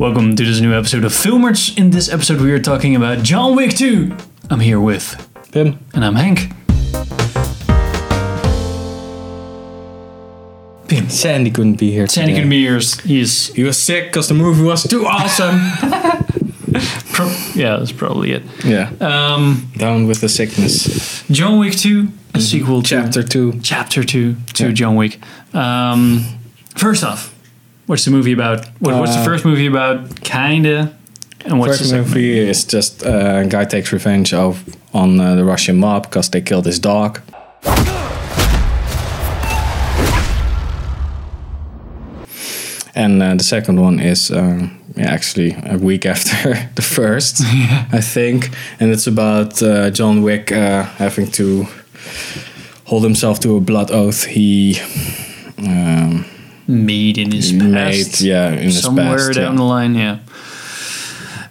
Welcome to this new episode of Filmers. In this episode, we are talking about John Wick 2. I'm here with, Pim. and I'm Hank. Pim. Sandy couldn't be here. Sandy today. can be here. He's He was sick because the movie was too awesome. pro- yeah, that's probably it. yeah. Um, Down with the sickness. John Wick 2, a sequel to Chapter two. Chapter 2 to Yeah. John Wick. Um, first off, what's the movie about? What, what's the Uh, first movie about? Kinda. And what's First the second movie is just uh, a guy takes revenge of on uh, the Russian mob because they killed his dog. And uh, the second one is uh, yeah, actually a week after the first, I think, and it's about uh, John Wick uh, having to hold himself to a blood oath he um, Made in his past. made, yeah, in his somewhere past. down yeah. the line, yeah.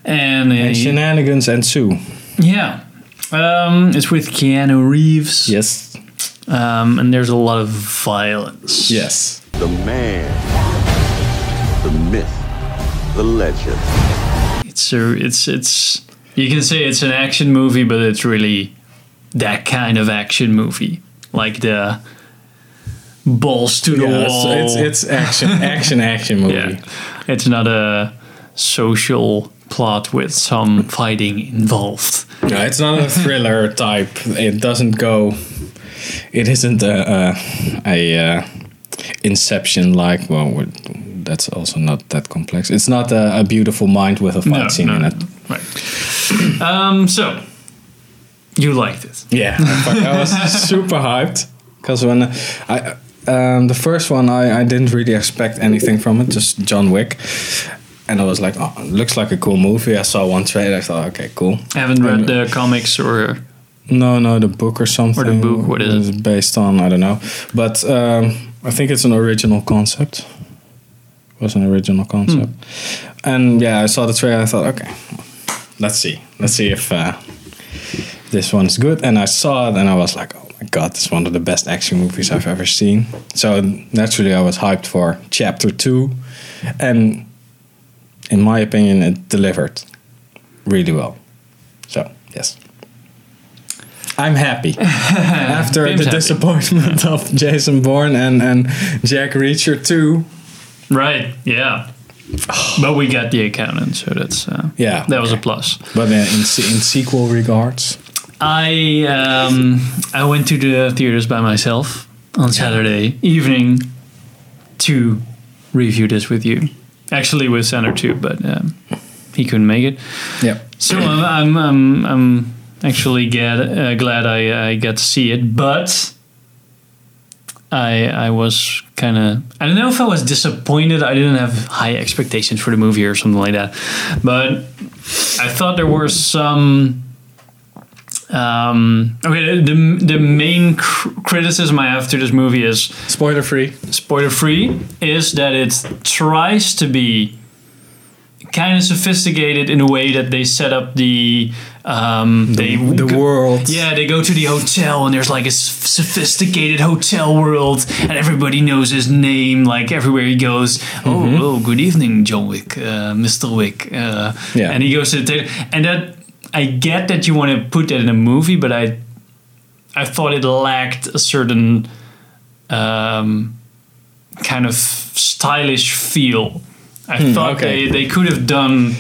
And, uh, And shenanigans ensue. yeah, um, it's with Keanu Reeves. Yes. Um, and there's a lot of violence. Yes. the man, the myth, the legend. It's a, it's it's you can say it's an action movie, but it's really that kind of action movie, like the balls to the Yeah, wall. it's, it's, it's action, action, action movie. yeah, it's not a social plot with some fighting involved. No, it's not a thriller type. It doesn't go. It isn't a a, a uh, Inception like. Well, that's also not that complex. It's not a, a beautiful mind with a fight scene in it. Right. Um, so you liked it. Yeah, I I was super hyped because when I um, the first one I, I didn't really expect anything from it, just John Wick, and I was like, oh, it looks like a cool movie. I saw one trailer, I thought, okay, cool. I haven't read the comics or No, no, the book or something. Or the book, what is it? Based on I don't know, but um, I think it's an original concept. It Was an original concept, and yeah, I saw the trailer. I thought, okay, let's see, let's see if uh, this one's good. And I saw it, and I was like, oh god, is one of the best action movies I've ever seen. So naturally, I was hyped for chapter two, and in my opinion, it delivered really well. So yes. I'm happy. After the happy. disappointment of Jason Bourne and, and Jack Reacher 2. right? Yeah. But we got the accountant, so that's uh, Yeah, that was a plus. But uh, in, se- in sequel regards, I um, I went to the theaters by myself on Saturday evening to review this with you. Actually, with Sander too, but um, he couldn't make it. yeah. So I'm I'm, I'm, I'm actually get, uh, glad I, I got to see it, but I I was kind of I don't know if I was disappointed. I didn't have high expectations for the movie or something like that, but I thought there were some. Um, okay, the the main cr- criticism I have to this movie is Spoiler free. spoiler free is that it tries to be kind of sophisticated in a way that they set up the um they The go- world. yeah they go to the hotel and there's like a s- sophisticated hotel world and everybody knows his name like everywhere he goes oh oh good evening john wick uh, mr wick uh, Yeah. and he goes to the and that i get that you want to put that in a movie but i i thought it lacked a certain um, kind of stylish feel. I thought Hmm, okay. they, they could have done.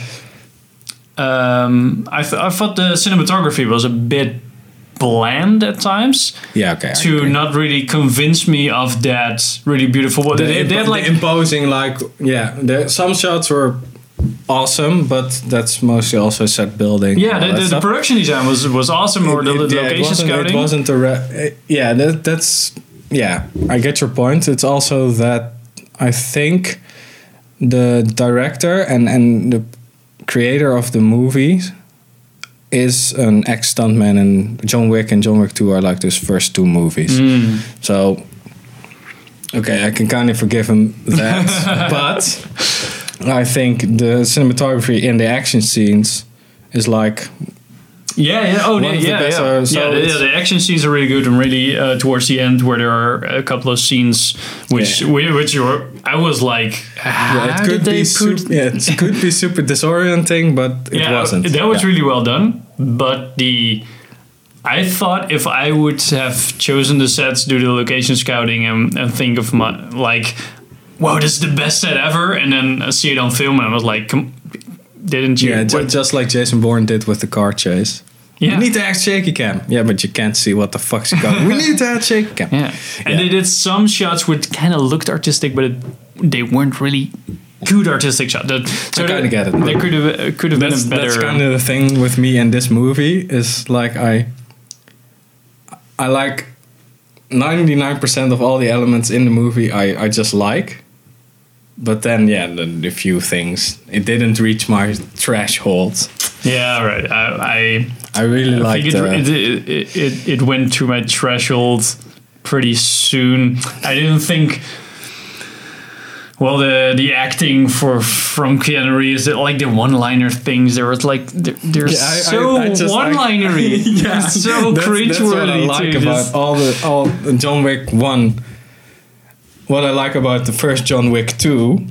Um, I, th- I thought the cinematography was a bit bland at times Yeah, okay. To not really convince me of that really beautiful. What The, they, they had like the imposing, like, yeah, the, some shots were awesome, but that's mostly also set building. yeah, the, the, the production design was was awesome, or the, It- the yeah, it location wasn't, scouting. It wasn't a re- uh, yeah. That, that's yeah. I get your point. It's also that I think the director and and the creator of the movie is an ex stuntman, and John Wick and John Wick Two are like his first two movies. Mm. So okay, I can kind of forgive him that, but I think the cinematography in the action scenes is like Yeah, yeah. Oh, yeah, the yeah, yeah. so yeah, the, yeah, the action scenes are really good, and really uh, towards the end, where there are a couple of scenes which, Yeah. whi- which you're, I was like, Yeah, it could be super, yeah, it could be super disorienting, but it wasn't. That was really well done, but the. I thought if I would have chosen the sets, do the location scouting, and, and think of my like, wow, this is the best set ever, and then I see it on film, and I was like, come, didn't you? Yeah, ju- what- just like Jason Bourne did with the car chase. yeah. We need to add shaky cam. Yeah, but you can't see what the fuck's going. we need to add shaky cam. Yeah, and Yeah. they did some shots which kind of looked artistic, but it, they weren't really good artistic shots. That, so kinda get it. They could have uh, could have been That's, a better. that's kind of the thing with me and this movie is like I I like 99% of all the elements in the movie I, I just like. But then yeah, the, the few things it didn't reach my threshold. yeah, right. I I, I really I liked it, uh, it, it, it it went to my threshold pretty soon. I didn't think. Well, the the acting for from Keanu Reeves, like the one-liner things, there was like they're, they're Yeah, I- I- so I just like- one-linery, yeah, so that's, cringeworthy. that's what I like about all the all John Wick one. What I like about the first John Wick two,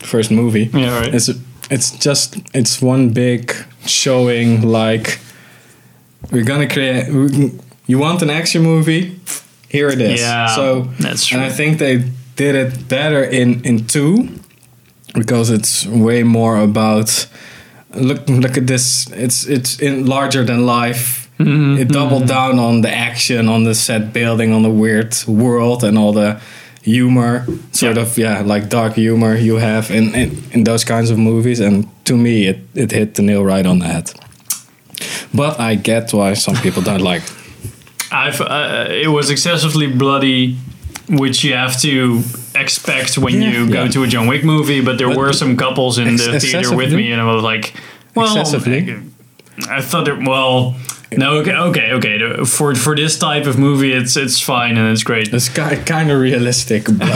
first movie, Yeah, right. is it's just it's one big showing like we're gonna create. we- You want an action movie? Here it is. Yeah, so that's true. And I think they did it better in in two because it's way more about look look at this it's it's in larger than life Mm-hmm, it doubled down on the action on the set building on the weird world and all the humor sort Yeah. of yeah like dark humor you have in, in in those kinds of movies and to me it it hit the nail right on the head but i get why some people don't like it. I've uh, it was excessively bloody, which you have to expect when Yeah. you go Yeah. to a John Wick movie. But there But were some couples in ex- the theater with me, and I was like, well, Excessively? I thought it well. No, okay, okay, okay. For for this type of movie, it's it's fine and it's great. it's ki- kind of realistic but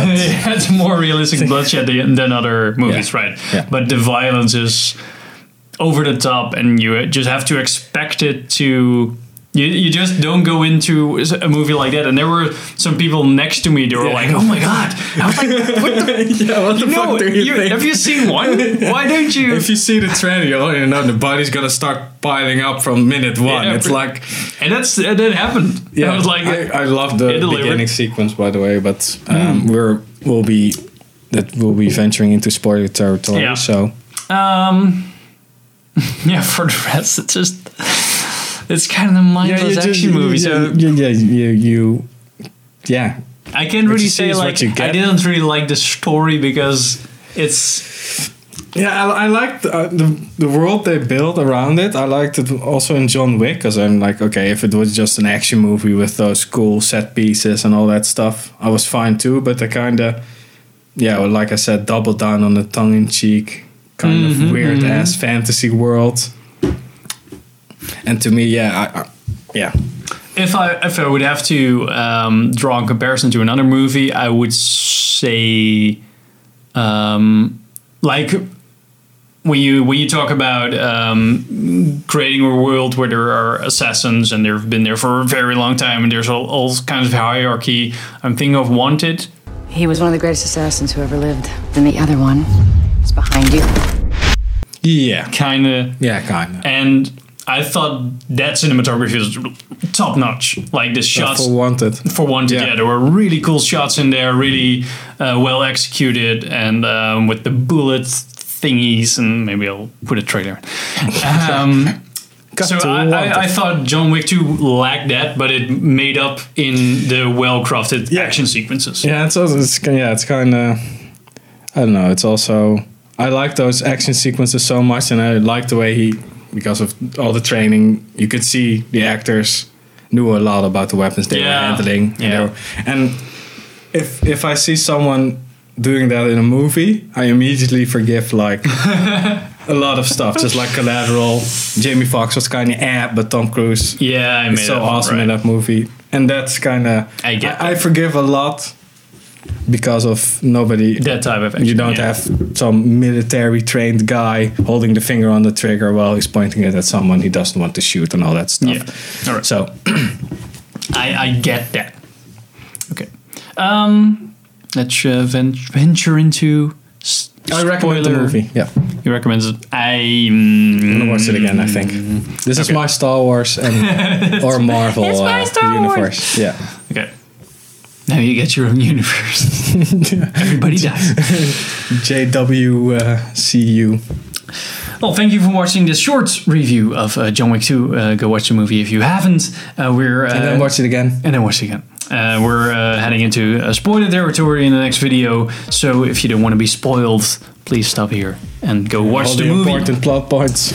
it's more realistic bloodshed than than other movies, Yeah. right? Yeah. But the violence is over the top, and you just have to expect it to. You, you just don't go into a movie like that. And there were some people next to me. They were Yeah. like, "Oh my god!" I was like, "What the? yeah what the fuck do you, you- have you seen one? Why don't you?" if you see the trailer, you already know the body's gonna start piling up from minute one. Yeah, it's like, and that's that happened. yeah, I was like, I, I love the delivered. beginning sequence, by the way, but um, we're we'll be that we'll be venturing into spoiler territory. Yeah. So Um, yeah, for the rest, it's just it's kind of a mindless you action movie. So yeah, yeah, you, you, yeah, I can't really say like I didn't really like the story because it's yeah. I, I liked uh, the the world they built around it. I liked it also in John Wick because I'm like, okay, if it was just an action movie with those cool set pieces and all that stuff, I was fine too. But I kind of, yeah, well, like I said, doubled down on the tongue in cheek kind Mm-hmm, of weird ass fantasy world. And to me, yeah, I, I, yeah, if I if I would have to um, draw a comparison to another movie, I would say um, like when you when you talk about um, creating a world where there are assassins and they've been there for a very long time and there's all, all kinds of hierarchy. I'm thinking of Wanted. He was one of the greatest assassins who ever lived. And the other one is behind you. yeah, Kind of yeah, kind of. and I thought that cinematography was top notch. Like the shots For wanted. for Wanted, yeah. Yeah. there were really cool shots in there, really uh, well executed, and um, with the bullet thingies, and maybe I'll put a trailer. Um, so I, I, I thought John Wick 2 lacked that, but it made up in the well crafted Yeah. action sequences. Yeah, it's also it's, yeah, it's kind of I don't know. It's also I like those action sequences so much, and I like the way he because of all the training, you could see the actors knew a lot about the weapons they Yeah. were handling. Yeah. were- and if if I see someone doing that in a movie, I immediately forgive like a lot of stuff, just like Collateral. Jamie Foxx was kind of eh, but Tom Cruise Yeah, I is so awesome right. in that movie, and that's kind of I get I, I forgive a lot because of nobody. That type of action. you don't yeah. have some military trained guy holding the finger on the trigger while he's pointing it at someone he doesn't want to shoot and all that stuff. Yeah. All right. So I, I get that. Okay. Um, let's uh, ven- venture into. I recommend the movie. Yeah, You recommend it? I. Mm, I'm gonna watch it again. I think this is my Star Wars and or Marvel uh, Star Wars. universe. Yeah. Now you get your own universe. Everybody dies. JWCU. Well, thank you for watching this short review of uh, John Wick 2. Uh, go watch the movie if you haven't. Uh, we're uh, and then watch it again. and then watch it again. Uh, we're uh, heading into spoiler territory in the next video, so if you don't want to be spoiled, please stop here and go watch All the, the movie. important plot points.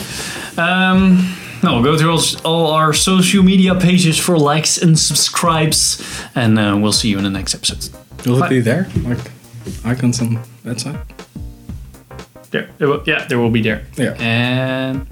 Um, no, go to all, all our social media pages for likes and subscribes, and uh, we'll see you in the next episode. Will Bye. it be there? Like icons on that side? There, there will, yeah, there will be there. Yeah. And